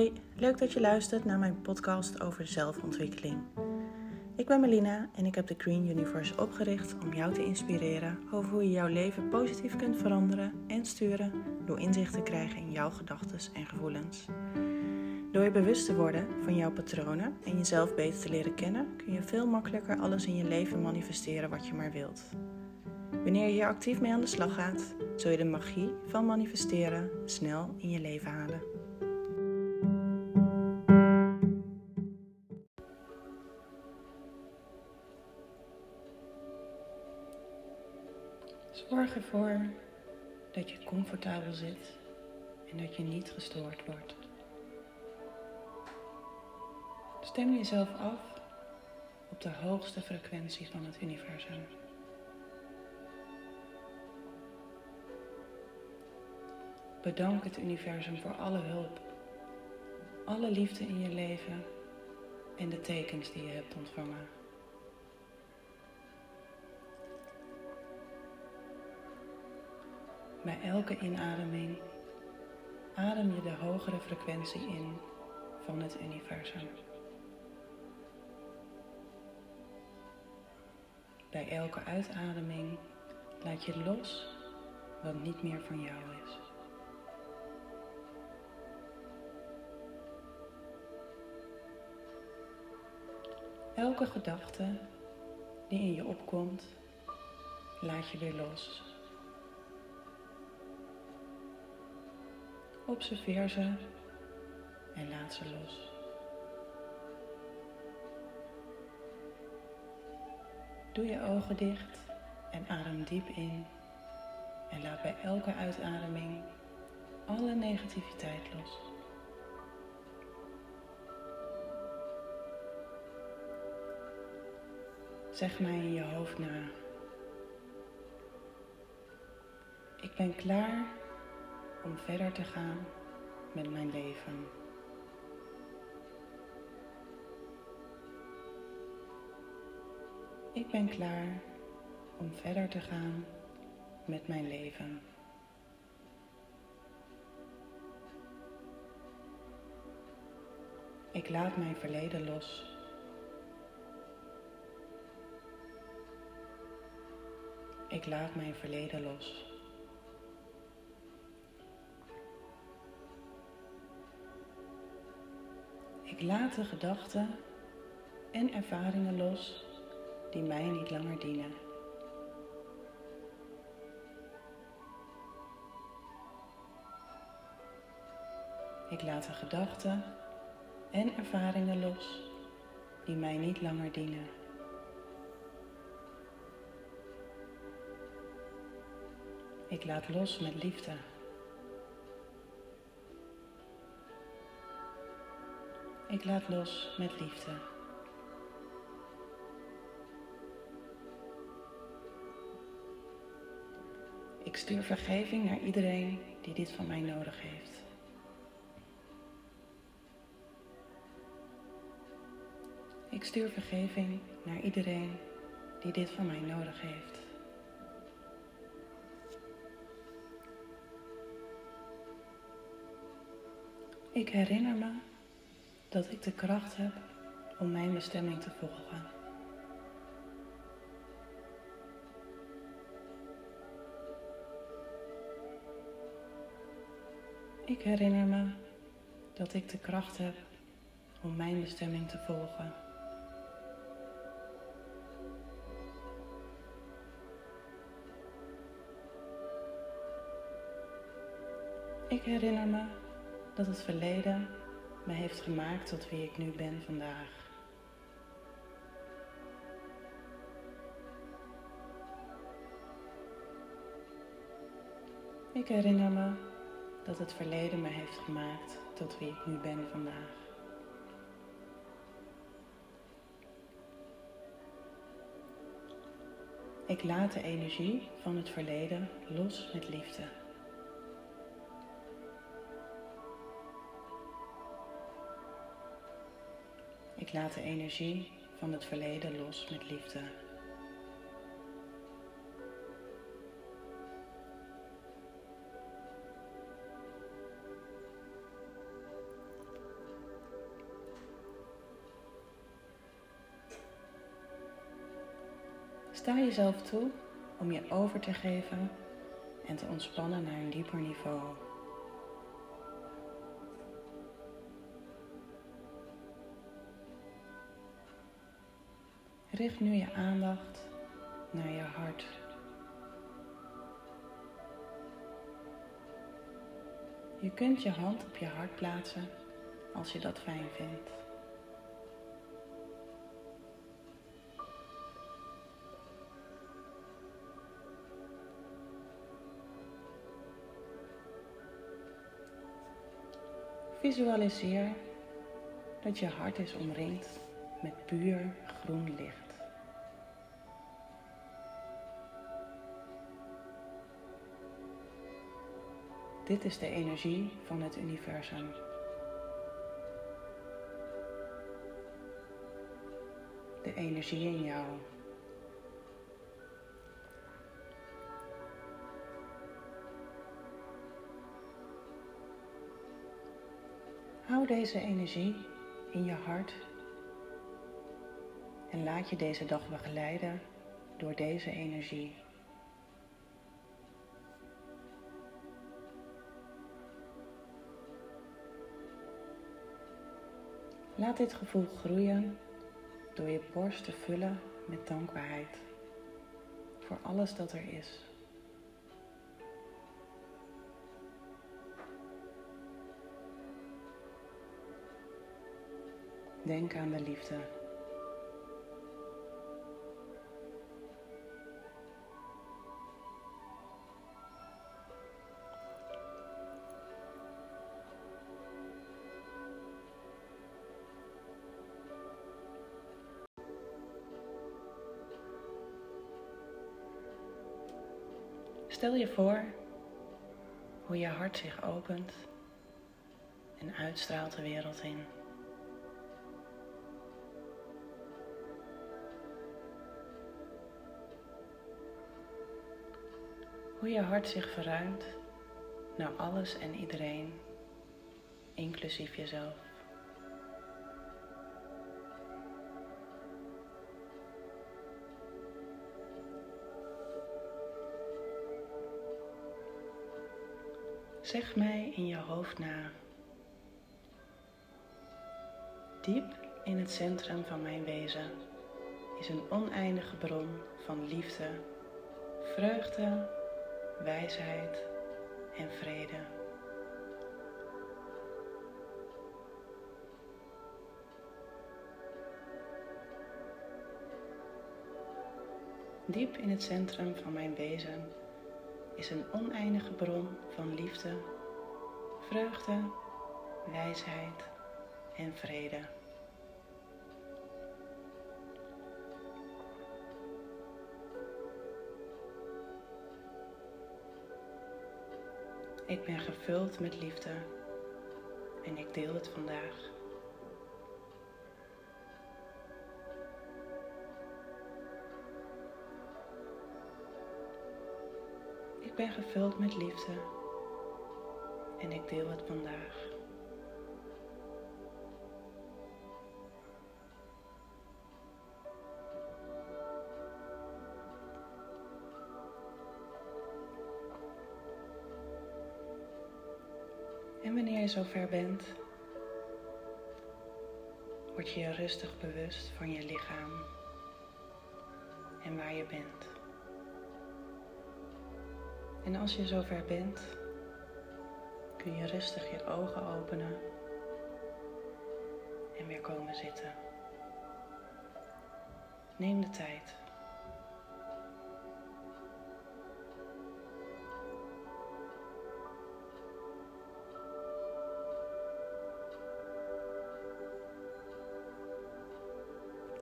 Hoi, leuk dat je luistert naar mijn podcast over zelfontwikkeling. Ik ben Melina en ik heb de Green Universe opgericht om jou te inspireren over hoe je jouw leven positief kunt veranderen en sturen door inzicht te krijgen in jouw gedachten en gevoelens. Door je bewust te worden van jouw patronen en jezelf beter te leren kennen, kun je veel makkelijker alles in je leven manifesteren wat je maar wilt. Wanneer je hier actief mee aan de slag gaat, zul je de magie van manifesteren snel in je leven halen. Zorg ervoor dat je comfortabel zit en dat je niet gestoord wordt. Stem jezelf af op de hoogste frequentie van het universum. Bedank het universum voor alle hulp, alle liefde in je leven en de tekens die je hebt ontvangen. Bij elke inademing adem je de hogere frequentie in van het universum. Bij elke uitademing laat je los wat niet meer van jou is. Elke gedachte die in je opkomt, laat je weer los. Observeer ze en laat ze los. Doe je ogen dicht en adem diep in. En laat bij elke uitademing alle negativiteit los. Zeg mij in je hoofd na. Ik ben klaar om verder te gaan met mijn leven. Ik ben klaar om verder te gaan met mijn leven. Ik laat mijn verleden los. Ik laat mijn verleden los. Ik laat de gedachten en ervaringen los die mij niet langer dienen. Ik laat de gedachten en ervaringen los die mij niet langer dienen. Ik laat los met liefde. Ik laat los met liefde. Ik stuur vergeving naar iedereen die dit van mij nodig heeft. Ik stuur vergeving naar iedereen die dit van mij nodig heeft. Ik herinner me dat ik de kracht heb om mijn bestemming te volgen. Ik herinner me dat ik de kracht heb om mijn bestemming te volgen. Ik herinner me dat het verleden heeft gemaakt tot wie ik nu ben vandaag. Ik herinner me dat het verleden me heeft gemaakt tot wie ik nu ben vandaag. Ik laat de energie van het verleden los met liefde. Ik laat de energie van het verleden los met liefde. Sta jezelf toe om je over te geven en te ontspannen naar een dieper niveau. Richt nu je aandacht naar je hart. Je kunt je hand op je hart plaatsen als je dat fijn vindt. Visualiseer dat je hart is omringd met puur groen licht. Dit is de energie van het universum. De energie in jou. Hou deze energie in je hart en laat je deze dag begeleiden door deze energie. Laat dit gevoel groeien door je borst te vullen met dankbaarheid voor alles dat er is. Denk aan de liefde. Stel je voor hoe je hart zich opent en uitstraalt de wereld in. Hoe je hart zich verruimt naar alles en iedereen, inclusief jezelf. Zeg mij in je hoofd na. Diep in het centrum van mijn wezen is een oneindige bron van liefde, vreugde, wijsheid en vrede. Diep in het centrum van mijn wezen is een oneindige bron van liefde, vreugde, wijsheid en vrede. Ik ben gevuld met liefde en ik deel het vandaag. Ik ben gevuld met liefde en ik deel het vandaag. En wanneer je zover bent, word je je rustig bewust van je lichaam en waar je bent. En als je zover bent, kun je rustig je ogen openen en weer komen zitten. Neem de tijd.